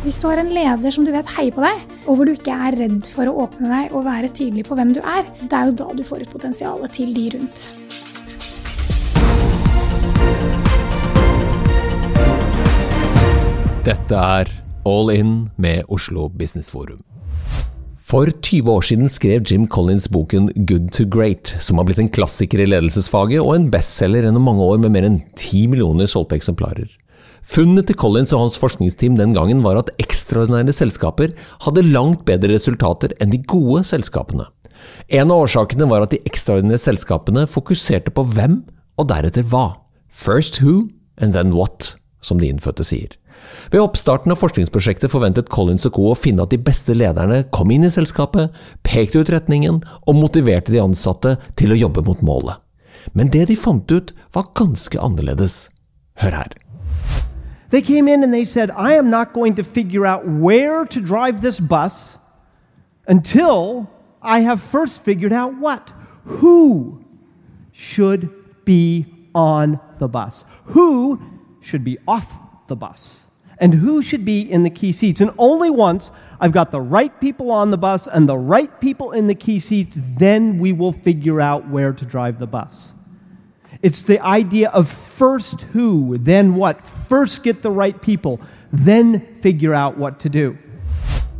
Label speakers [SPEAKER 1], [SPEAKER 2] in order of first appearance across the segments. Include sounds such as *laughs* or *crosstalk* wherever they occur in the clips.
[SPEAKER 1] Hvis du har en leder som du vet heier på deg, og hvor du ikke er redd for å åpne deg og være tydelig på hvem du er, det er jo da du får ut potensialet til de rundt.
[SPEAKER 2] Dette er All In med Oslo Business Forum. For 20 år siden skrev Jim Collins boken Good to Great, som har blitt en klassiker i ledelsesfaget og en bestselger gjennom mange år med mer enn 10 millioner solgte eksemplarer. Funnet til Collins og hans forskningsteam den gangen var at ekstraordinære selskaper hadde langt bedre resultater enn de gode selskapene. En av årsakene var at de ekstraordinære selskapene fokuserte på hvem, og deretter hva. First who, and then what, som de innfødte sier. Ved oppstarten av forskningsprosjektet forventet Collins og co. å finne at de beste lederne kom inn i selskapet, pekte ut retningen og motiverte de ansatte til å jobbe mot målet. Men det de fant ut, var ganske annerledes. Hør her.
[SPEAKER 3] They came in and they said, I am not going to figure out where to drive this bus until I have first figured out what? Who should be on the bus? Who should be off the bus? And who should be in the key seats? And only once I've got the right people on the bus and the right people in the key seats, then we will figure out where to drive the bus. It's the idea of first who, then what. First get the right people, then figure out what to do.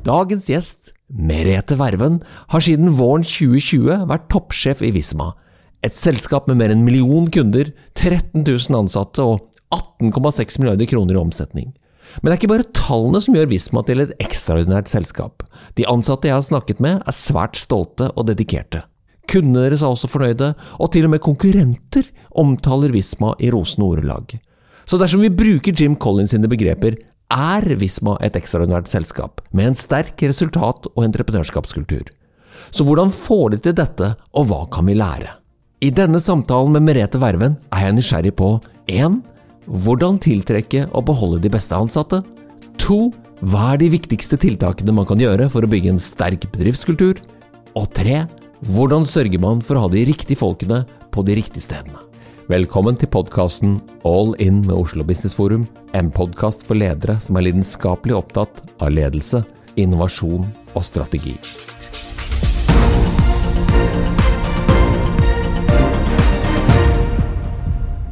[SPEAKER 2] Dagens gjest, Merete Verven, har siden våren 2020 vært toppsjef i Visma. Et selskap med mer enn en million kunder, 13 000 ansatte og 18,6 milliarder kroner i omsetning. Men det er ikke bare tallene som gjør Visma til et ekstraordinært selskap. De ansatte jeg har snakket med, er svært stolte og dedikerte. Kundene deres er også fornøyde, og til og med konkurrenter omtaler Visma i rosende ordelag. Så dersom vi bruker Jim Collins sine begreper, er Visma et ekstraordinært selskap, med en sterk resultat- og entreprenørskapskultur. Så hvordan får de til dette, og hva kan vi lære? I denne samtalen med Merete Verven er jeg nysgjerrig på 1. Hvordan tiltrekke og beholde de beste ansatte? 2. Hva er de viktigste tiltakene man kan gjøre for å bygge en sterk bedriftskultur? Og 3. Hvordan sørger man for å ha de riktige folkene på de riktige stedene? Velkommen til podkasten All In med Oslo Business Forum, en podkast for ledere som er lidenskapelig opptatt av ledelse, innovasjon og strategi.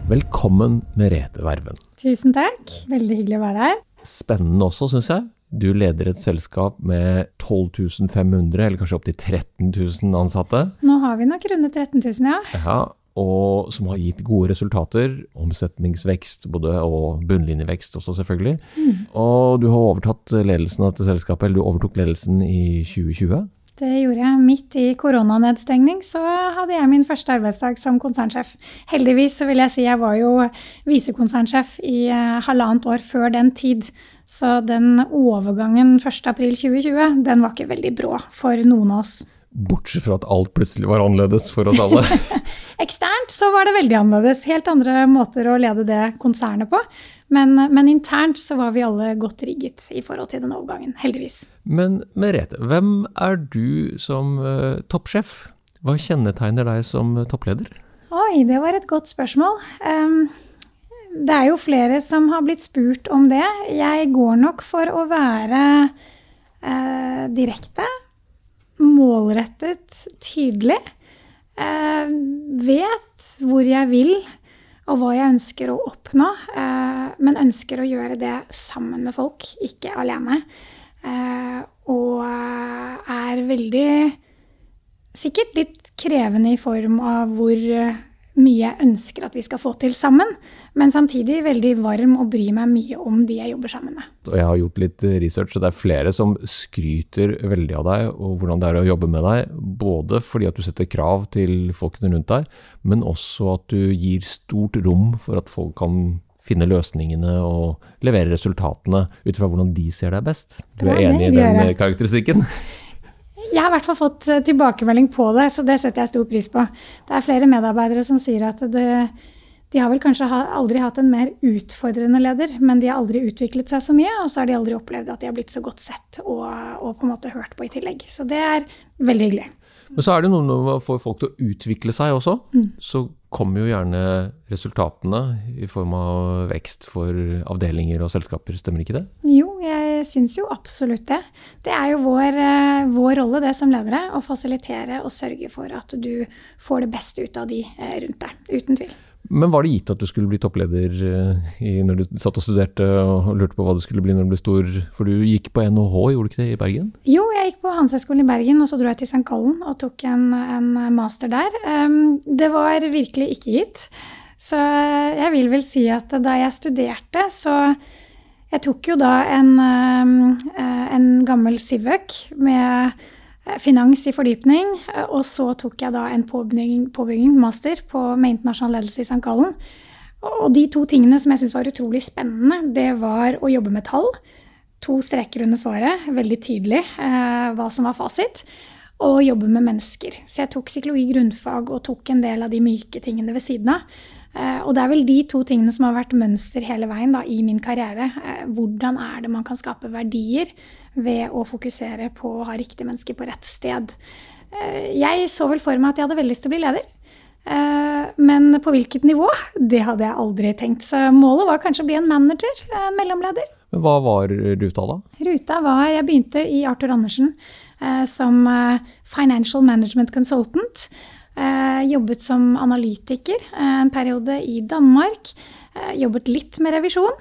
[SPEAKER 2] Velkommen, Merete Verven.
[SPEAKER 1] Tusen takk. Veldig hyggelig å være her.
[SPEAKER 2] Spennende også, syns jeg. Du leder et selskap med 12 500, eller kanskje opptil 13 000 ansatte.
[SPEAKER 1] Nå har vi nok rundet 13 000, ja.
[SPEAKER 2] Ja, og som har gitt gode resultater. Omsetningsvekst både, og bunnlinjevekst også, selvfølgelig. Mm. Og du har overtatt ledelsen av dette selskapet, eller du overtok ledelsen i 2020?
[SPEAKER 1] Det gjorde jeg. Midt i koronanedstengning så hadde jeg min første arbeidsdag som konsernsjef. Heldigvis så vil jeg si jeg var jo visekonsernsjef i uh, halvannet år før den tid. Så den overgangen 1.4.2020, den var ikke veldig brå for noen av oss.
[SPEAKER 2] Bortsett fra at alt plutselig var annerledes for oss alle. *laughs*
[SPEAKER 1] Eksternt så var det veldig annerledes. Helt andre måter å lede det konsernet på. Men, men, internt så var vi alle godt rigget i forhold til den overgangen, heldigvis.
[SPEAKER 2] Men Merete, hvem er du som uh, toppsjef? Hva kjennetegner deg som toppleder?
[SPEAKER 1] Oi, det var et godt spørsmål. Um, det er jo flere som har blitt spurt om det. Jeg går nok for å være uh, direkte målrettet, tydelig. Uh, vet hvor jeg vil og hva jeg ønsker å oppnå, eh, men ønsker å gjøre det sammen med folk, ikke alene. Eh, og er veldig sikkert litt krevende i form av hvor mye jeg ønsker at vi skal få til sammen. Men samtidig veldig varm og bryr meg mye om de jeg jobber sammen med.
[SPEAKER 2] Jeg har gjort litt research, og det er flere som skryter veldig av deg og hvordan det er å jobbe med deg. Både fordi at du setter krav til folkene rundt deg, men også at du gir stort rom for at folk kan finne løsningene og levere resultatene ut fra hvordan de ser deg best. Du er enig i den karakteristikken? *laughs*
[SPEAKER 1] Jeg har i hvert fall fått eh, tilbakemelding på det, så det setter jeg stor pris på. Det er flere medarbeidere som sier at det, de har vel kanskje aldri hatt en mer utfordrende leder, men de har aldri utviklet seg så mye, og så har de aldri opplevd at de har blitt så godt sett og, og på en måte hørt på i tillegg. Så det er veldig hyggelig.
[SPEAKER 2] Men så er det noe med å få folk til å utvikle seg også. Mm. Så kommer jo gjerne resultatene i form av vekst for avdelinger og selskaper, stemmer ikke det?
[SPEAKER 1] Jo, jeg syns jo absolutt det. Det er jo vår, eh, vår, rolle det som ledere å fasilitere og sørge for at du får det beste ut av de eh, rundt deg. Uten tvil.
[SPEAKER 2] Men var det gitt at du skulle bli toppleder eh, i, når du satt og studerte og lurte på hva du skulle bli når du ble stor? For du gikk på NHH, gjorde du ikke det, i Bergen?
[SPEAKER 1] Jo, jeg gikk på Handelshøyskolen i Bergen, og så dro jeg til St. Gallen og tok en, en master der. Um, det var virkelig ikke gitt. Så jeg vil vel si at da jeg studerte, så Jeg tok jo da en, um, en gammel Sivøk med Eh, finans i fordypning. Eh, og så tok jeg da en påbygging master på, med internasjonal ledelse i St. Gallen. Og de to tingene som jeg syntes var utrolig spennende, det var å jobbe med tall. To streker under svaret, veldig tydelig eh, hva som var fasit. Og jobbe med mennesker. Så jeg tok psykologi grunnfag og tok en del av de myke tingene ved siden av. Eh, og det er vel de to tingene som har vært mønster hele veien da, i min karriere. Eh, hvordan er det man kan skape verdier ved å fokusere på å ha riktig menneske på rett sted. Eh, jeg så vel for meg at jeg hadde veldig lyst til å bli leder. Men på hvilket nivå, det hadde jeg aldri tenkt. Så målet var kanskje å bli en manager, en mellomleder.
[SPEAKER 2] Hva var ruta da?
[SPEAKER 1] Ruta var Jeg begynte i Arthur Andersen som financial management consultant. Eh, jobbet som analytiker eh, en periode i Danmark. Eh, jobbet litt med revisjon.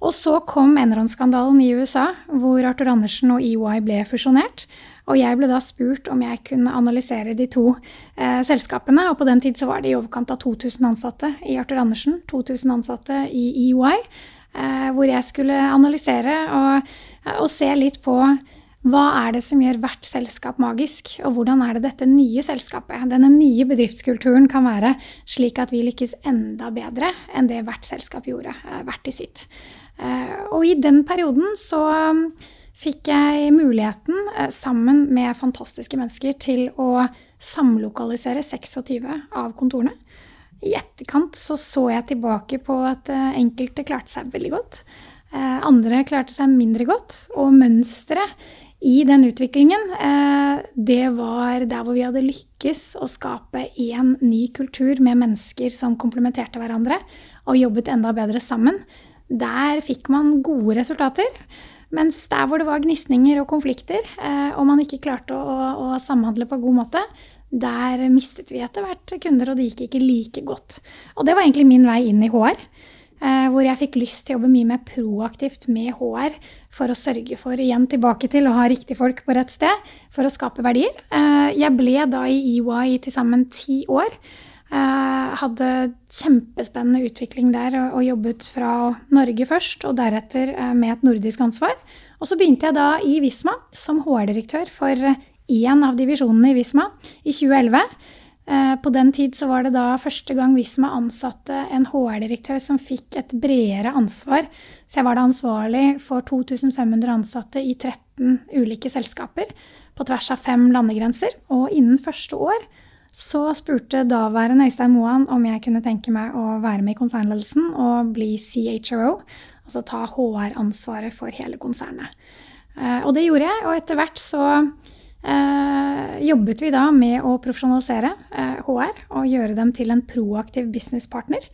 [SPEAKER 1] Og så kom Enron-skandalen i USA, hvor Arthur Andersen og EY ble fusjonert. Og jeg ble da spurt om jeg kunne analysere de to eh, selskapene. Og på den tid så var det i overkant av 2000 ansatte i Arthur Andersen, 2000 ansatte i EY. Eh, hvor jeg skulle analysere og, og se litt på hva er det som gjør hvert selskap magisk, og hvordan er det dette nye selskapet, denne nye bedriftskulturen, kan være slik at vi lykkes enda bedre enn det hvert selskap gjorde, eh, hvert i sitt. Eh, og i den perioden så um, fikk jeg muligheten, eh, sammen med fantastiske mennesker, til å samlokalisere 26 av kontorene. I etterkant så, så jeg tilbake på at enkelte klarte seg veldig godt. Andre klarte seg mindre godt. Og mønsteret i den utviklingen, eh, det var der hvor vi hadde lykkes å skape én ny kultur med mennesker som komplementerte hverandre, og jobbet enda bedre sammen. Der fikk man gode resultater. Mens der hvor det var gnisninger og konflikter, eh, og man ikke klarte å, å samhandle på god måte, der mistet vi etter hvert kunder, og det gikk ikke like godt. Og det var egentlig min vei inn i HR. Eh, hvor jeg fikk lyst til å jobbe mye mer proaktivt med HR for å sørge for, igjen tilbake til å ha riktig folk på rett sted, for å skape verdier. Eh, jeg ble da i EY til sammen ti år. Uh, hadde kjempespennende utvikling der og, jobbet fra Norge først, og deretter uh, med et nordisk ansvar. Og så begynte jeg da i Visma som HR-direktør for én av divisjonene i Visma i 2011. Eh, på den tid så var det da første gang Visma ansatte en HR-direktør som fikk et bredere ansvar. Så jeg var da ansvarlig for 2500 ansatte i 13 ulike selskaper på tvers av fem landegrenser. Og innen første år så spurte daværende Øystein Moan om jeg kunne tenke meg å være med i konsernledelsen og bli CHRO, altså ta HR-ansvaret for hele konsernet. Eh, og det gjorde jeg, og etter hvert så eh, jobbet vi da med å profesjonalisere eh, HR og gjøre dem til en proaktiv businesspartner.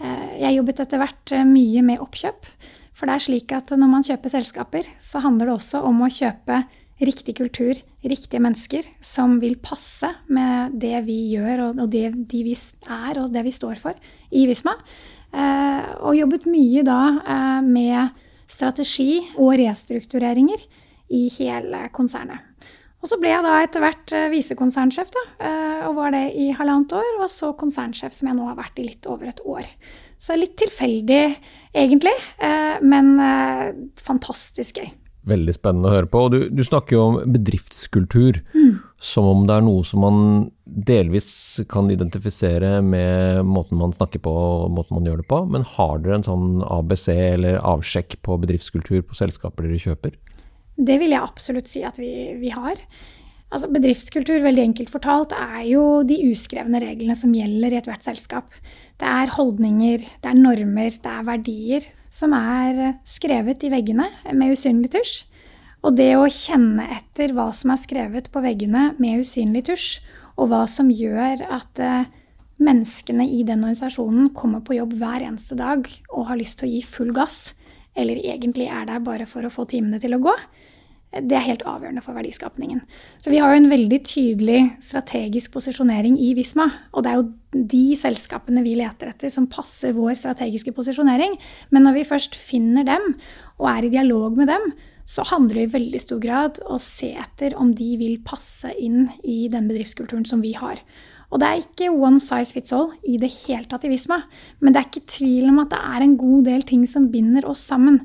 [SPEAKER 1] Eh, jeg jobbet etter hvert eh, mye med oppkjøp. For det er slik at når man kjøper selskaper, så handler det også om å kjøpe riktig kultur, riktige mennesker som vil passe med det vi gjør og, det de vi er og det vi står for i Visma. Eh, og jobbet mye da eh, med strategi og restruktureringer i hele konsernet. Og så ble jeg da etter hvert eh, visekonsernsjef, da, og var det i halvannet år. Og så konsernsjef, som jeg nå har vært i litt over et år. Så litt tilfeldig, egentlig, men fantastisk gøy.
[SPEAKER 2] Veldig spennende å høre på. Du, du snakker jo om bedriftskultur mm. som om det er noe som man delvis kan identifisere med måten man snakker på og måten man gjør det på. Men har dere en sånn ABC eller avsjekk på bedriftskultur på selskaper dere kjøper?
[SPEAKER 1] Det vil jeg absolutt si at vi, vi har. Altså, bedriftskultur, veldig enkelt fortalt, er jo de uskrevne reglene som gjelder i ethvert selskap. Det er holdninger, det er normer, det er verdier som er skrevet i veggene med usynlig tusj. Og det å kjenne etter hva som er skrevet på veggene med usynlig tusj, og hva som gjør at uh, menneskene i den organisasjonen kommer på jobb hver eneste dag og har lyst til å gi full gass, eller egentlig er der bare for å få timene til å gå, det er helt avgjørende for verdiskapningen. Så vi har jo en veldig tydelig strategisk posisjonering i Visma. Og det er jo de selskapene vi leter etter som passer vår strategiske posisjonering. Men når vi først finner dem og er i dialog med dem, så handler det i veldig stor grad å se etter om de vil passe inn i den bedriftskulturen som vi har. Og det er ikke one size fits all i det hele tatt i Visma. Men det er ikke tvil om at det er en god del ting som binder oss sammen.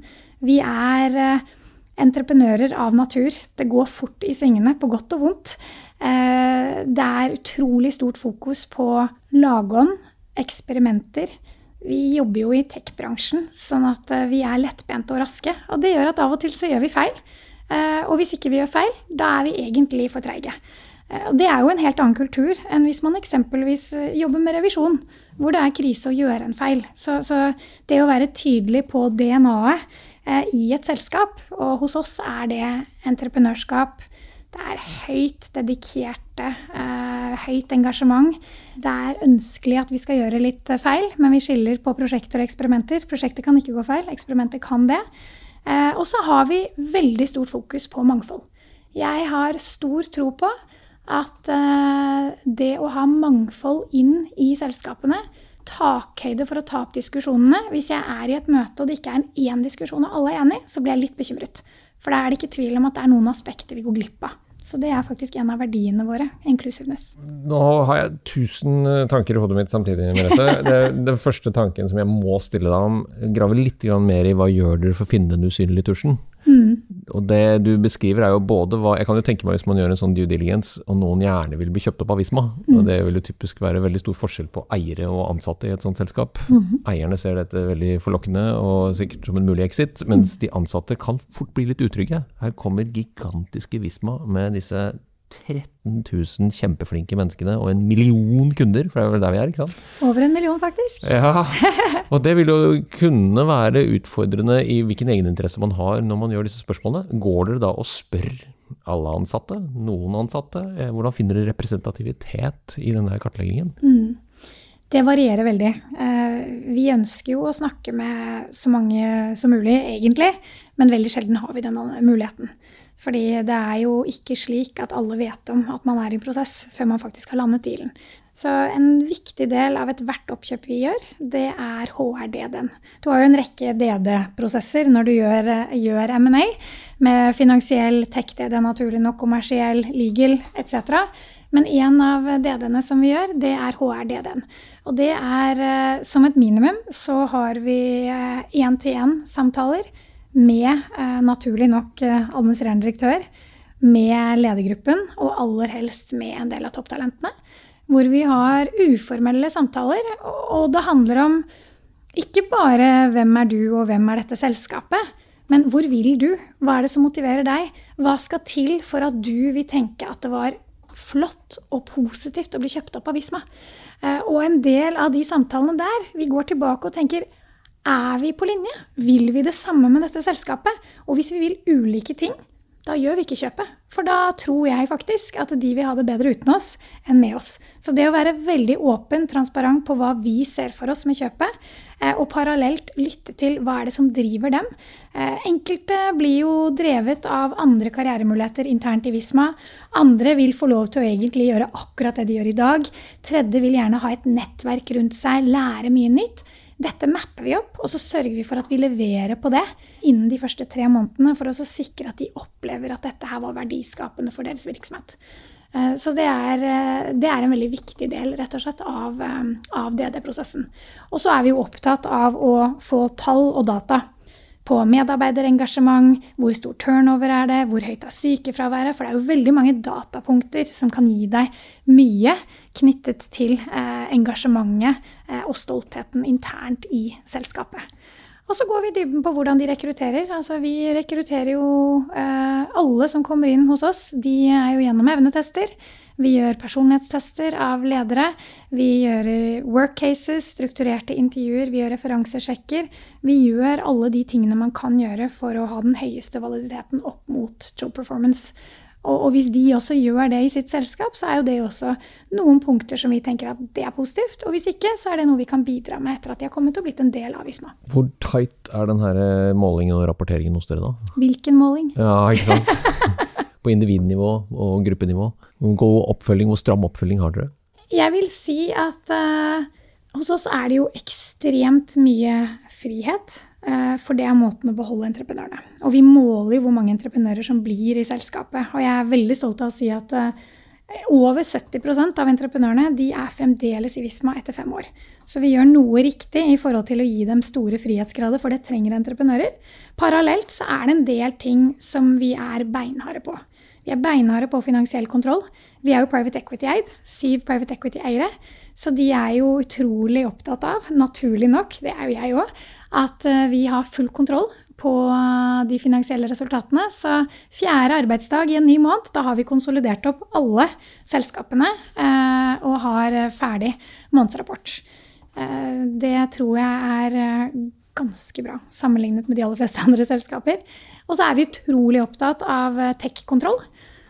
[SPEAKER 1] Vi er eh, entreprenører av natur. Det går fort i svingene, på godt og vondt. Eh, det er utrolig stort fokus på lagånd, eksperimenter. Vi jobber jo i tech-bransjen, sånn at eh, vi er lettbente og raske. Og det gjør at av og til så gjør vi feil. Eh, og hvis ikke vi gjør feil, da er vi egentlig for treige. Det er jo en helt annen kultur enn hvis man eksempelvis jobber med revisjon, hvor det er krise å gjøre en feil. Så, så det å være tydelig på DNA-et i et selskap. Og hos oss er det entreprenørskap. Det er høyt dedikerte, eh, høyt engasjement. Det er ønskelig at vi skal gjøre litt feil, men vi skiller på prosjekter og eksperimenter. Prosjekter kan ikke gå feil, eksperimenter kan det. Eh, og så har vi veldig stort fokus på mangfold. Jeg har stor tro på at det å ha mangfold inn i selskapene takhøyde for å ta opp diskusjonene. Hvis jeg er i et møte og det ikke er en én diskusjon og alle er enige, så blir jeg litt bekymret. For da er det ikke tvil om at det er noen aspekter vi går glipp av. Så det er faktisk en av verdiene våre. Inclusiveness.
[SPEAKER 2] Nå har jeg tusen eh, tanker i hodet mitt samtidig. Merete. *laughs* Det, den første tanken som jeg må stille deg om, graver litt mer i hva gjør dere for å finne den usynlige tusjen? Mm. Og det du beskriver er jo både hva Jeg kan jo tenke meg hvis man gjør en sånn due diligence, og noen gjerne vil bli kjøpt opp av Visma. Mm. Og det vil jo typisk være veldig stor forskjell på eiere og ansatte i et sånt selskap. Mm. Eierne ser dette veldig forlokkende og sikkert som en mulig exit, mens de ansatte kan fort bli litt utrygge. Her kommer gigantiske Visma med disse 13 000 kjempeflinke menneskene og en million kunder, for det er vel der vi er, ikke sant?
[SPEAKER 1] Over en million, faktisk.
[SPEAKER 2] Ja, og det vil jo kunne være utfordrende i hvilken egeninteresse man har når man gjør disse spørsmålene. Går dere da og spør alle ansatte, noen ansatte? Eh, hvordan finner dere representativitet i denne kartleggingen? Mm.
[SPEAKER 1] Det varierer veldig. Eh, vi ønsker jo å snakke med så mange som mulig, egentlig, men veldig sjelden har vi den muligheten. Fordi det er jo ikke slik at alle vet om at man er i prosess før man faktisk har landet dealen. Så en viktig del av ethvert oppkjøp vi gjør, det er HRDD-en. Du har jo en rekke DD-prosesser når du gjør, gjør M&A, med finansiell, tech-DD, naturlig nok, kommersiell, legal etc. Men en av DD-ene som vi gjør, det er HRDD-en. Og det er eh, som et minimum så har vi én-til-én-samtaler med eh, naturlig nok eh, administrerende direktør, med ledergruppen og aller helst med en del av topptalentene. Hvor vi har uformelle samtaler, og det handler om ikke bare hvem er du og hvem er dette selskapet, men hvor vil du? Hva er det som motiverer deg? Hva skal til for at du vil tenke at det var flott og positivt å bli kjøpt opp av Visma? Eh, og en del av de samtalene der, vi går tilbake og tenker er vi på linje? Vil vi det samme med dette selskapet? Og hvis vi vil ulike ting, da gjør vi ikke kjøpet. For da tror jeg faktisk at de vil ha det bedre uten oss enn med oss. Så det å være veldig åpen, transparent på hva vi ser for oss med kjøpet, eh, og parallelt lytte til hva er det som driver dem. Eh, enkelte blir jo drevet av andre karrieremuligheter internt i Visma. Andre vil få lov til å egentlig gjøre akkurat det de gjør i dag. Tredje vil gjerne ha et nettverk rundt seg, lære mye nytt. Dette mapper vi opp, og så sørger vi for at vi leverer på det innen de første tre månedene, for å sikre at de opplever at dette her var verdiskapende for deres virksomhet. Eh, så det er, eh, det er, en veldig viktig del rett og slett, av, eh, av DD-prosessen. Og så er vi jo opptatt av å få tall og data på medarbeiderengasjement, hvor stor turnover er det, hvor høyt er sykefraværet. For det er jo veldig mange datapunkter som kan gi deg mye knyttet til eh, engasjementet eh, og stoltheten internt i selskapet. Og så går vi i dybden på hvordan de rekrutterer. Altså, vi rekrutterer jo eh, alle som kommer inn hos oss. De er jo gjennom evnetester. Vi gjør personlighetstester av ledere. Vi gjør work cases, strukturerte intervjuer. Vi gjør referansesjekker. Vi gjør alle de tingene man kan gjøre for å ha den høyeste validiteten opp mot job performance. Og, og, hvis de også gjør det i sitt selskap, så er jo det også noen punkter som vi tenker at det er positivt. Og hvis ikke, så er det noe vi kan bidra med etter at de har kommet og blitt en del av Visma.
[SPEAKER 2] Hvor tight er den her eh, målingen og rapporteringen hos dere da?
[SPEAKER 1] Hvilken måling?
[SPEAKER 2] Ja, ikke sant? *laughs* På individnivå og gruppenivå. Hvor god oppfølging, hvor stram oppfølging har dere?
[SPEAKER 1] Jeg vil si at uh, hos oss er det jo ekstremt mye frihet. Eh, for det er måten å beholde entreprenørene. Og vi måler jo hvor mange entreprenører som blir i selskapet. Og jeg er veldig stolt av å si at eh, over 70% av entreprenørene de er fremdeles i Visma etter fem år. Så vi gjør noe riktig i forhold til å gi dem store frihetsgrader, for det trenger entreprenører. Parallelt så er det en del ting som vi er beinharde på. Vi er beinharde på finansiell kontroll. Vi er jo private equity-eid. Syv private equity-eiere. Så de er jo utrolig opptatt av, naturlig nok, det er jo jeg òg, at eh, vi har full kontroll på eh, de finansielle resultatene. Så fjerde arbeidsdag i en ny måned, da har vi konsolidert opp alle selskapene eh, og har ferdig månedsrapport. Det tror jeg er ganske bra sammenlignet med de aller fleste *laughs* andre selskaper. Og så er vi utrolig opptatt av tech-kontroll.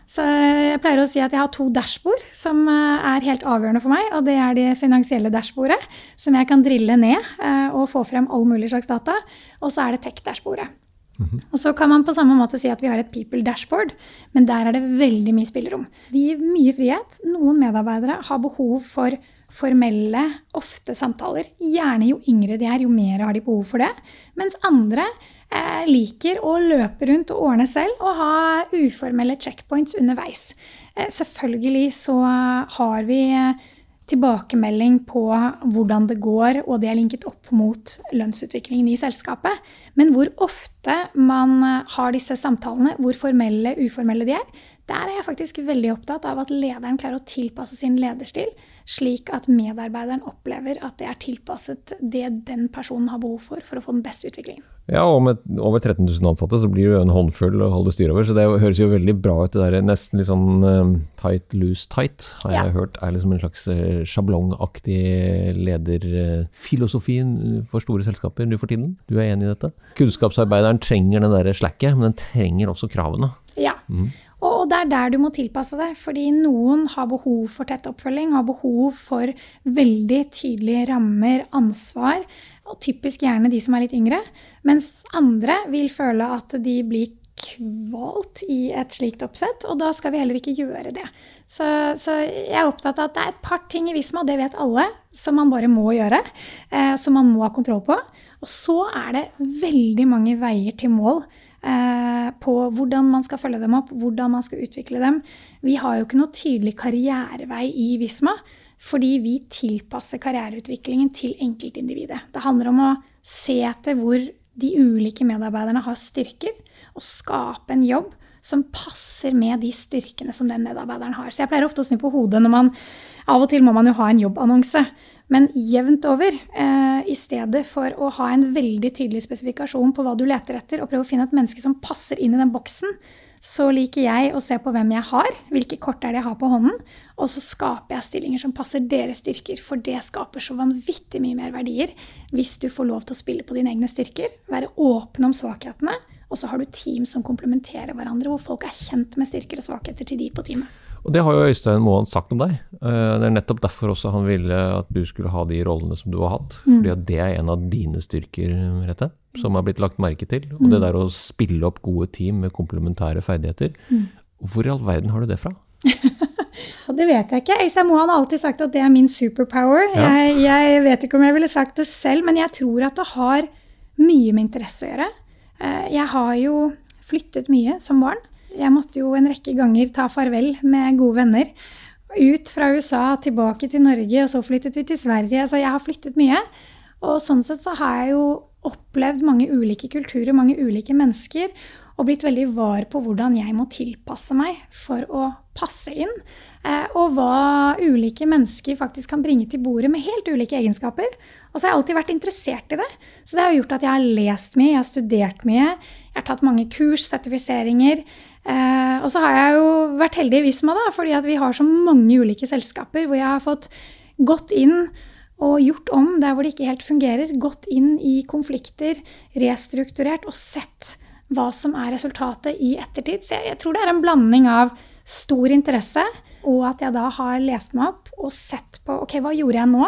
[SPEAKER 1] Så jeg pleier å si at jeg har to dashbord som eh, er helt avgjørende for meg. Og det er det finansielle dashbordet, som jeg kan drille ned eh, og få frem all mulig slags data. Og så er det tech-dashbordet. Mm -hmm. Og så kan man på samme måte si at vi har et people dashboard, men der er det veldig mye spillerom. Vi gir mye frihet. Noen medarbeidere har behov for formelle, ofte samtaler. Gjerne jo yngre de er, jo mer har de behov for det. Mens andre eh, liker å løpe rundt og ordne selv og ha uformelle checkpoints underveis. Eh, selvfølgelig så har vi tilbakemelding på hvordan det går, og det er linket opp mot lønnsutviklingen i selskapet. Men hvor ofte man har disse samtalene, hvor formelle, uformelle de er, der er jeg faktisk veldig opptatt av at lederen klarer å tilpasse sin lederstil, slik at medarbeideren opplever at det er tilpasset det den personen har behov for for å få den beste utviklingen.
[SPEAKER 2] Ja, og med over 13 000 ansatte så blir det en håndfull å holde styr over. Så det høres jo veldig bra ut, det der nesten litt sånn um, tight, loose, tight, har ja. jeg hørt er liksom en slags uh, sjablongaktig lederfilosofi for store selskaper nå for tiden. Du er enig i dette? Kunnskapsarbeideren trenger den derre slacket, men den trenger også kravene.
[SPEAKER 1] Ja. Mm. Og det er der du må tilpasse det. Fordi noen har behov for tett oppfølging, har behov for veldig tydelige rammer, ansvar og typisk gjerne de som er litt yngre. Mens andre vil føle at de blir kvalt i et slikt oppsett, og da skal vi heller ikke gjøre det. Så, så, jeg er opptatt av at det er et par ting i Visma, det vet alle, som man bare må gjøre. Eh, som man må ha kontroll på. Og så er det veldig mange veier til mål på hvordan man skal følge dem opp, hvordan man skal utvikle dem. Vi har jo ikke noe tydelig karrierevei i Visma. Fordi vi tilpasser karriereutviklingen til enkeltindividet. Det handler om å se etter hvor de ulike medarbeiderne har styrker, og skape en jobb som passer med de styrkene som den medarbeideren har. Så jeg pleier ofte å snu på hodet når man Av og til må man jo ha en jobbannonse, men jevnt over. Eh, I stedet for å ha en veldig tydelig spesifikasjon på hva du leter etter, og prøve å finne et menneske som passer inn i den boksen, så liker jeg å se på hvem jeg har, hvilke kort er det jeg har på hånden, og så skaper jeg stillinger som passer deres styrker, for det skaper så vanvittig mye mer verdier hvis du får lov til å spille på dine egne styrker, være åpen om svakhetene, og så har du team som komplementerer hverandre, hvor folk er kjent med styrker og svakheter til de på teamet.
[SPEAKER 2] Og Det har jo Øystein Moan sagt om deg. Eh, det er nettopp derfor også han ville at du skulle ha de rollene som du har hatt. Mm. Fordi at det er en av dine styrker, Rette som har blitt lagt merke til. Og det mm. der å spille opp gode team med komplementære ferdigheter. Mm. Hvor i all verden har du det fra? *laughs*
[SPEAKER 1] det vet jeg ikke. Øystein Moan har alltid sagt at det er min superpower. Ja. Jeg, jeg, vet ikke om jeg ville sagt det selv, men jeg tror at det har mye med interesse å gjøre. Eh, jeg har jo flyttet mye som barn. Jeg måtte jo en rekke ganger ta farvel med gode venner. Ut fra USA, tilbake til Norge, og så flyttet vi til Sverige. Så jeg har flyttet mye. Og sånn sett så har jeg jo opplevd mange ulike kulturer, mange ulike mennesker, og blitt veldig var på hvordan jeg må tilpasse meg for å passe inn. Eh, og hva ulike mennesker faktisk kan bringe til bordet med helt ulike egenskaper. Og så har jeg alltid vært interessert i det. Så det har gjort at jeg har lest mye, jeg har studert mye. Jeg har tatt mange kurs, sertifiseringer. Eh, og så har jeg jo vært heldig i Visma, da, fordi vi har så mange ulike selskaper hvor jeg har fått gått inn og gjort om der hvor det ikke helt fungerer. Gått inn i konflikter, restrukturert og sett hva som er resultatet i ettertid. Så jeg, jeg tror det er en blanding av stor interesse og at jeg da har lest meg opp og sett på ok, hva gjorde jeg nå?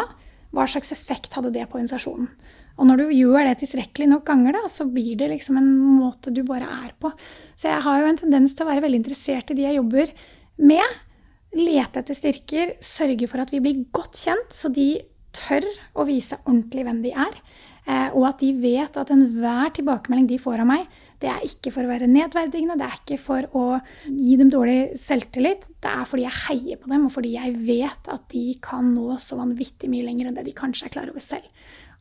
[SPEAKER 1] Hva slags effekt hadde det på organisasjonen? Og når du gjør det tilstrekkelig nok ganger, da, så blir det liksom en måte du bare er på. Så jeg har jo en tendens til å være veldig interessert i de jeg jobber med. Lete etter styrker, sørge for at vi blir godt kjent, så de tør å vise ordentlig hvem de er. Eh, og at de vet at enhver tilbakemelding de får av meg, det er ikke for å være nedverdigende, det er ikke for å gi dem dårlig selvtillit. Det er fordi jeg heier på dem, og fordi jeg vet at de kan nå så vanvittig mye lenger enn det de kanskje er klar over selv.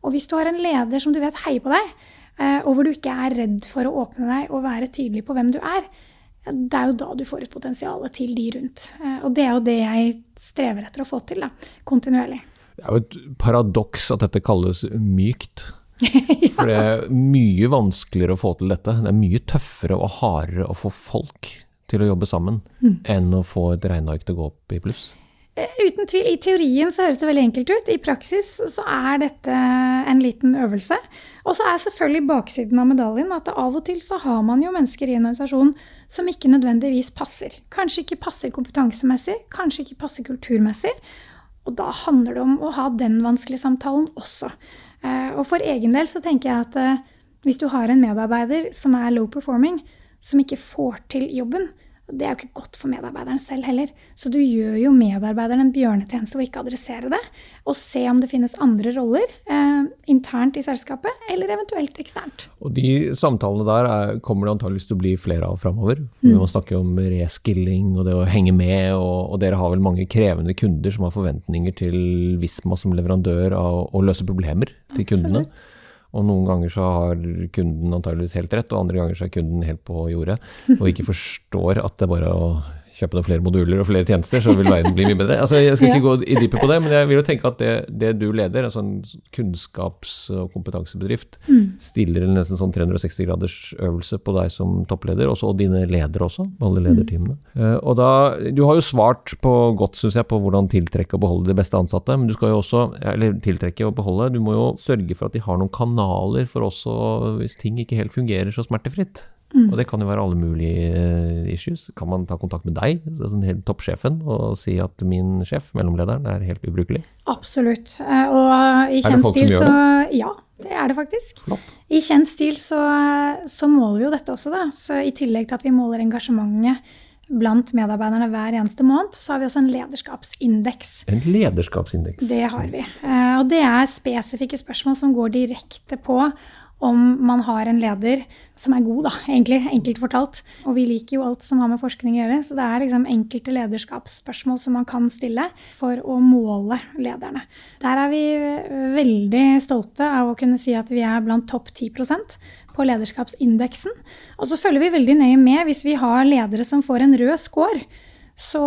[SPEAKER 1] Og hvis du har en leder som du vet heier på deg, eh, og hvor du ikke er redd for å åpne deg og være tydelig på hvem du er, det er jo da du får et potensial til de rundt. Eh, og det er jo det jeg strever etter å få til, da, kontinuerlig.
[SPEAKER 2] Det er jo et paradoks at dette kalles mykt. *laughs* ja. For det er mye vanskeligere å få til dette. Det er mye tøffere og hardere å få folk til å jobbe sammen mm. enn å få et regneark til å gå opp i pluss.
[SPEAKER 1] Eh, uten tvil. I teorien så høres det veldig enkelt ut. I praksis så er dette en liten øvelse. Og så er selvfølgelig baksiden av medaljen at av og til så har man jo mennesker i en organisasjon som ikke nødvendigvis passer. Kanskje ikke passer kompetansemessig, kanskje ikke passer kulturmessig. Og da handler det om å ha den vanskelige samtalen også. Eh, og for egen del så tenker jeg at eh, hvis du har en medarbeider som er low performing, som ikke får til jobben, det er jo ikke godt for medarbeideren selv heller. Så du gjør jo medarbeideren en bjørnetjeneste å ikke adressere det, og se om det finnes andre roller eh, internt i selskapet, eller eventuelt eksternt.
[SPEAKER 2] Og de samtalene der er, kommer det antageligvis til å bli flere av framover. Mm. Man snakker snakke om reskilling og det å henge med, og, og, dere har vel mange krevende kunder som har forventninger til Visma som leverandør av å løse problemer til Absolutt. kundene. Og noen ganger så har kunden antageligvis helt rett, og andre ganger så er kunden helt på jordet og ikke forstår at det bare er å kjøpe noen flere moduler og flere tjenester, så vil verden bli mye bedre. Altså, jeg skal ikke gå i dypet på det, men jeg vil jo tenke at det, det du leder, en sånn kunnskaps- og kompetansebedrift, mm. stiller en nesten sånn 360 graders øvelse på deg som toppleder, og dine ledere også, alle lederteamene. Mm. Uh, og da, Du har jo svart på godt, syns jeg, på hvordan tiltrekke og beholde de beste ansatte, men du skal jo også, eller tiltrekke og beholde, du må jo sørge for at de har noen kanaler for også, hvis ting ikke helt fungerer så smertefritt. Mm. Og det kan jo være alle mulige eh, issues. Kan man ta kontakt med deg, sånn toppsjefen, og si at min sjef, mellomlederen, er helt ubrukelig?
[SPEAKER 1] Absolutt. Eh, og i kjent stil så Ja, det er det faktisk. Flott. I kjent stil så, så, måler vi jo dette også, da. Så i tillegg til at vi måler engasjementet blant medarbeiderne hver eneste måned, så har vi også en lederskapsindeks.
[SPEAKER 2] En lederskapsindeks?
[SPEAKER 1] Det har vi. Eh, og det er spesifikke spørsmål som går direkte på om man har en leder som er god, da, egentlig, enkelt fortalt. Og vi liker jo alt som har med forskning å gjøre, så det er liksom enkelte lederskapsspørsmål som man kan stille for å måle lederne. Der er vi veldig stolte av å kunne si at vi er blant topp 10% på lederskapsindeksen. Og så følger vi veldig nøye med hvis vi har ledere som får en rød score så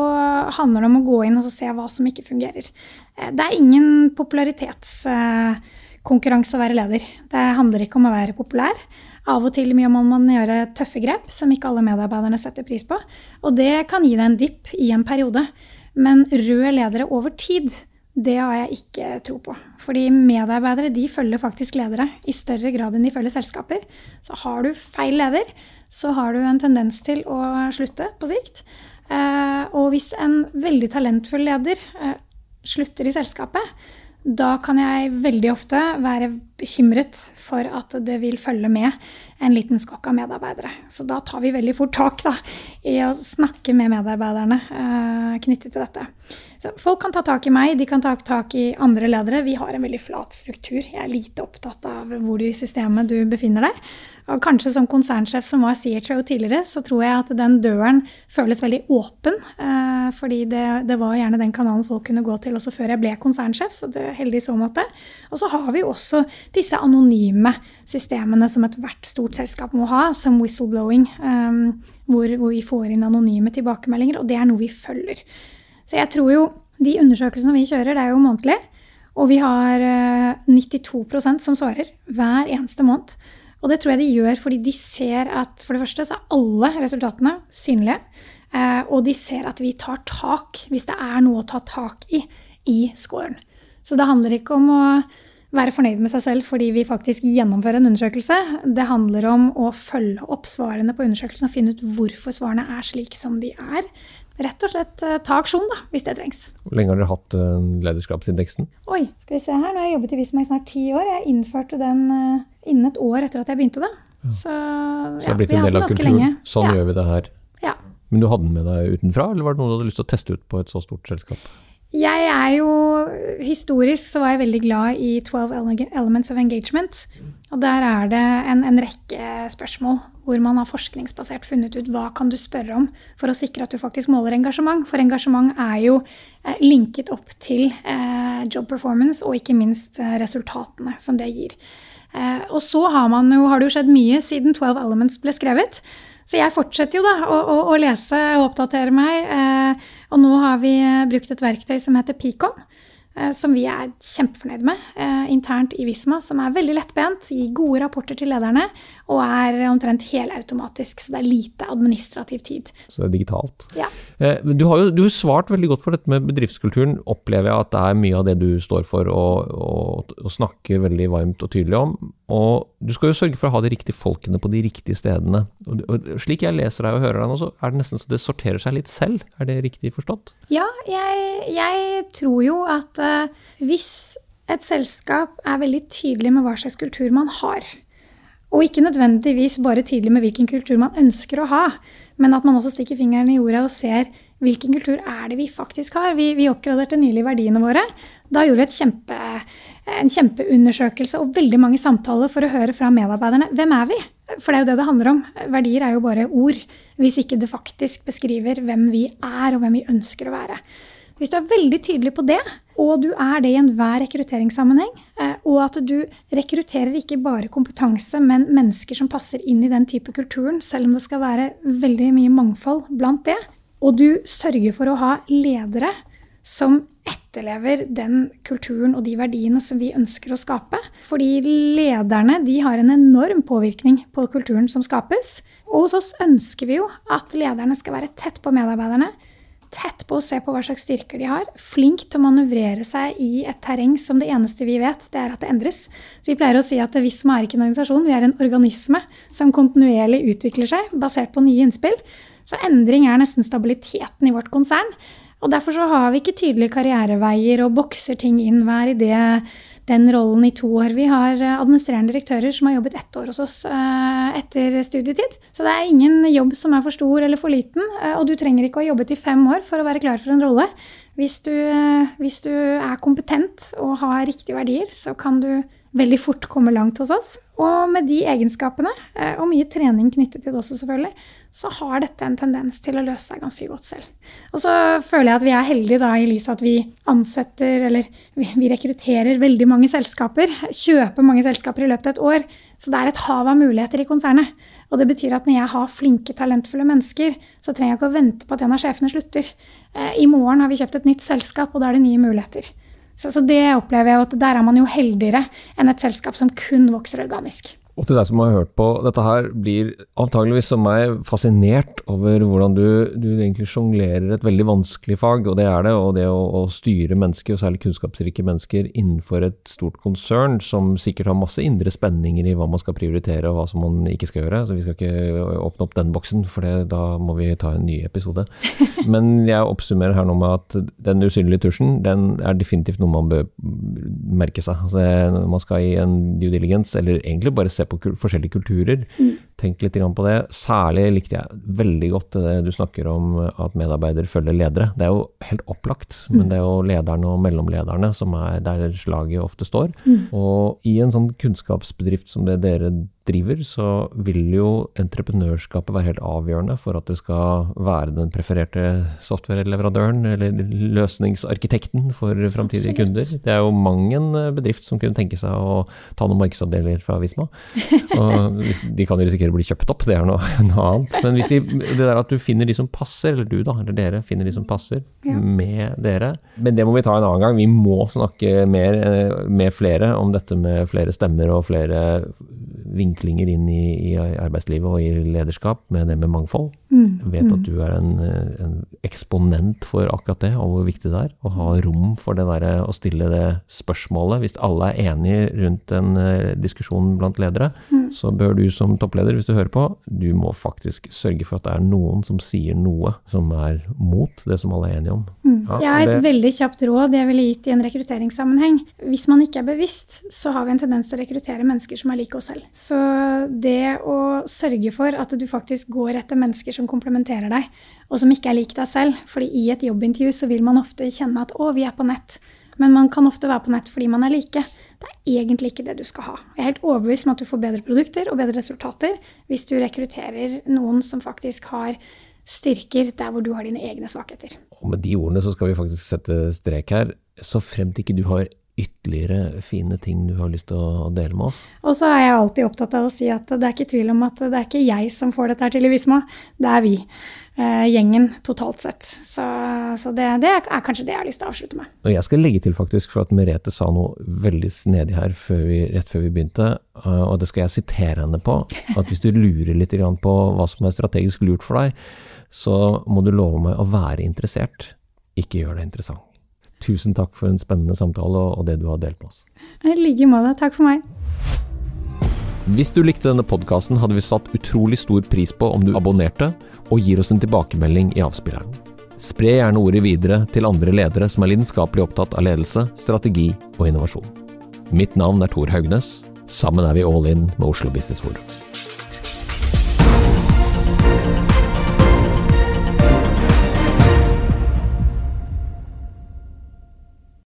[SPEAKER 1] handler det om å gå inn og se hva som ikke fungerer. Det er ingen popularitets konkurranse å være leder. Det handler ikke om å være populær. Av og til må man gjøre tøffe grep som ikke alle medarbeiderne setter pris på. Og det kan gi deg en dipp i en periode. Men røde ledere over tid, det har jeg ikke tro på. Fordi medarbeidere de følger faktisk ledere i større grad enn de følger selskaper. Så har du feil leder, så har du en tendens til å slutte på sikt. Eh, og hvis en veldig talentfull leder eh, slutter i selskapet, da kan jeg veldig ofte være bekymret for at det vil følge med en liten skokk av medarbeidere. Så da tar vi veldig fort tak da, i å snakke med medarbeiderne eh, knyttet til dette. Så folk kan ta tak i meg, de kan ta tak i andre ledere. Vi har en veldig flat struktur. Jeg er lite opptatt av hvor i systemet du befinner deg. Og kanskje som konsernsjef som var CHO tidligere, så tror jeg at den døren føles veldig åpen. Eh, fordi det, det, var gjerne den kanalen folk kunne gå til også før jeg ble konsernsjef. Så det er heldig i så måte. Og så har vi også disse anonyme systemene som ethvert stort selskap må ha, som whistleblowing. Eh, hvor, hvor, vi får inn anonyme tilbakemeldinger, og det er noe vi følger. Så jeg tror jo de undersøkelsene vi kjører, det er jo månedlig. Og vi har 92 eh, som svarer hver eneste måned. Og det tror jeg de gjør fordi de ser at for det første så er alle resultatene synlige. Eh, og de ser at vi tar tak hvis det er noe å ta tak i i scoren. Så det handler ikke om å være fornøyd med seg selv fordi vi faktisk gjennomfører en undersøkelse. Det handler om å følge opp svarene på undersøkelsen og finne ut hvorfor svarene er slik som de er. Rett og slett eh, ta aksjon, da, hvis det trengs.
[SPEAKER 2] Hvor lenge har dere hatt eh, lederskapsindeksen?
[SPEAKER 1] Oi, skal vi se her. Nå har jeg jobbet i Visma i snart ti år. Jeg innførte den eh, innen et år etter at jeg begynte det. Så,
[SPEAKER 2] Så det
[SPEAKER 1] ja,
[SPEAKER 2] har blitt
[SPEAKER 1] vi
[SPEAKER 2] en
[SPEAKER 1] har
[SPEAKER 2] del av kulturen.
[SPEAKER 1] lenge.
[SPEAKER 2] Sånn
[SPEAKER 1] ja.
[SPEAKER 2] gjør vi det her.
[SPEAKER 1] Ja.
[SPEAKER 2] Men du hadde den med deg utenfra, eller var det noe du hadde lyst til å teste ut på et så stort selskap?
[SPEAKER 1] Jeg er jo Historisk så var jeg veldig glad i 12 Elements of Engagement. Og der er det en, en rekke spørsmål hvor man har forskningsbasert funnet ut hva kan du spørre om for å sikre at du faktisk måler engasjement. For engasjement er jo eh, linket opp til eh, job performance og ikke minst eh, resultatene som det gir. Og så har, man jo, har det jo skjedd mye siden 12 Elements ble skrevet. Så jeg fortsetter jo da å, å, å lese og oppdatere meg. Og nå har vi brukt et verktøy som heter Picon, som vi er kjempefornøyd med eh, internt i Visma. Som er veldig lettbent, gir gode rapporter til lederne og er omtrent helautomatisk. Så det er lite administrativ tid.
[SPEAKER 2] Så det er digitalt.
[SPEAKER 1] Ja.
[SPEAKER 2] Eh, Du har jo du har svart veldig godt for dette med bedriftskulturen. Opplever jeg at det er mye av det du står for og, og, og snakker veldig varmt og tydelig om. Og du skal jo sørge for å ha de riktige folkene på de riktige stedene. Og Slik jeg leser deg og hører deg nå, så er det nesten så det sorterer seg litt selv. Er det riktig forstått?
[SPEAKER 1] Ja, jeg, jeg tror jo at eh, hvis et selskap er veldig tydelig med hva slags kultur man har, og ikke nødvendigvis bare tydelig med hvilken kultur man ønsker å ha, men at man også stikker fingeren i jorda og ser hvilken kultur er det vi faktisk har. Vi, vi oppgraderte nylig verdiene våre. Da gjorde vi kjempe, en kjempeundersøkelse og veldig mange samtaler for å høre fra medarbeiderne hvem er vi? For det er jo det det handler om. Verdier er jo bare ord, hvis ikke det faktisk beskriver hvem vi er og hvem vi ønsker å være. Hvis du er veldig tydelig på det, og du er det i enhver rekrutteringssammenheng, eh, og at du rekrutterer ikke bare kompetanse, men mennesker som passer inn i den type kulturen, selv om det skal være veldig mye mangfold blant det, og du sørger for å ha ledere som etterlever den kulturen og de verdiene som vi ønsker å skape. Fordi lederne de har en enorm påvirkning på kulturen som skapes. Og hos oss ønsker vi jo at lederne skal være tett på medarbeiderne tett på å se på hva slags styrker de har. Flink til å manøvrere seg i et terreng som det eneste vi vet, det er at det endres. Så vi pleier å si at Visma er ikke en organisasjon, vi er en organisme som kontinuerlig utvikler seg basert på nye innspill. Så endring er nesten stabiliteten i vårt konsern. Og derfor så har vi ikke tydelige karriereveier og bokser ting inn hver idé den rollen i to år. Vi har eh, administrerende direktører som har jobbet ett år hos oss eh, etter studietid. Så det er ingen jobb som er for stor eller for liten, eh, og du trenger ikke å ha jobbet i fem år for å være klar for en rolle. Hvis du, hvis du er kompetent og har riktige verdier, så kan du veldig fort kommer langt hos oss. Og med de egenskapene, og mye trening knyttet til det også, selvfølgelig, så har dette en tendens til å løse seg ganske godt selv. Og så føler jeg at vi er heldige da i lys av at vi ansetter, eller vi, rekrutterer veldig mange selskaper, kjøper mange selskaper i løpet av et år. Så det er et hav av muligheter i konsernet. Og det betyr at når jeg har flinke, talentfulle mennesker, så trenger jeg ikke å vente på at en av sjefene slutter. I morgen har vi kjøpt et nytt selskap, og da er det nye muligheter. Så, så, det opplever jeg at der er man jo heldigere enn et selskap som kun vokser organisk.
[SPEAKER 2] Og til deg som har hørt på, dette her blir antageligvis som meg fascinert over hvordan du, du egentlig sjonglerer et veldig vanskelig fag, og det er det. Og det å, å, styre mennesker, og særlig kunnskapsrike mennesker, innenfor et stort konsern som sikkert har masse indre spenninger i hva man skal prioritere og hva som man ikke skal gjøre. Så vi skal ikke åpne opp den boksen, for det, da må vi ta en ny episode. *laughs* Men jeg oppsummerer her nå med at den usynlige tusjen, den er definitivt noe man bør merke seg. Altså, man skal i en due diligence, eller egentlig bare se på forskjellige kulturer. Mm. Tenk litt på det. Særlig likte jeg veldig godt det du snakker om at medarbeidere følger ledere. Det er jo helt opplagt, men det er jo lederne og mellomlederne som er der slaget ofte står. Mm. Og i en sånn kunnskapsbedrift som det dere driver, så vil jo entreprenørskapet være helt avgjørende for at det skal være den prefererte software-leverandøren eller løsningsarkitekten for framtidige kunder. Det er jo mang en bedrift som kunne tenke seg å ta noen markedsavdeler fra Visma. *laughs* Og de kan jo risikere å bli kjøpt opp, det er noe, *laughs* noe annet. Men de, det der at du finner de som passer, eller du da, eller dere finner de som passer ja. med dere Men det må vi ta en annen gang. Vi må snakke mer med flere om dette med flere stemmer og flere vinklinger inn i, i, arbeidslivet og i lederskap med det med mangfold.
[SPEAKER 1] Mm,
[SPEAKER 2] Jeg vet at du er en, eh, en eksponent for akkurat det, og hvor viktig det er å ha rom for det der, å stille det spørsmålet. Hvis alle er enige rundt en eh, diskusjon blant ledere,
[SPEAKER 1] Mm.
[SPEAKER 2] så bør du som toppleder, hvis du hører på, du må faktisk sørge for at det er noen som sier noe som er mot det som alle er enige om. Ja,
[SPEAKER 1] Jeg har et
[SPEAKER 2] det-
[SPEAKER 1] veldig kjapt råd jeg ville gitt i en rekrutteringssammenheng. Hvis man ikke er bevisst, så har vi en tendens til å rekruttere mennesker som er like oss selv. Så det å sørge for at du faktisk går etter mennesker som komplementerer deg, og som ikke er lik deg selv, fordi i et jobbintervju så vil man ofte kjenne at å, vi er på nett. Men man kan ofte være på nett fordi man er like. Det er egentlig ikke det du skal ha. Jeg er helt overbevist om at du får bedre produkter og bedre resultater hvis du rekrutterer noen som faktisk har styrker der hvor du har dine egne svakheter.
[SPEAKER 2] Og med de ordene så skal vi faktisk sette strek her, så fremt ikke du har ytterligere fine ting du har lyst til å dele med oss.
[SPEAKER 1] Og så er jeg alltid opptatt av å si at det er ikke tvil om at det er ikke jeg som får dette her til i Visma, det er vi. Eh, gjengen totalt sett. Så, så det, det er kanskje det jeg har lyst til å avslutte med.
[SPEAKER 2] Og jeg skal legge til faktisk, for at Merete sa noe veldig snedig her før vi, rett før vi begynte, uh, og det skal jeg sitere henne på, at hvis du lurer litt på hva som er strategisk lurt for deg, så må du love meg å være interessert, ikke gjøre det interessant. Tusen takk for en spennende samtale og det du har delt med oss.
[SPEAKER 1] I like måte. Takk for meg.
[SPEAKER 2] Hvis du likte denne podkasten, hadde vi satt utrolig stor pris på om du abonnerte og gir oss en tilbakemelding i avspilleren. Spre gjerne ordet videre til andre ledere som er lidenskapelig opptatt av ledelse, strategi og innovasjon. Mitt navn er Tor Haugnes. Sammen er vi all in med Oslo Business Forum.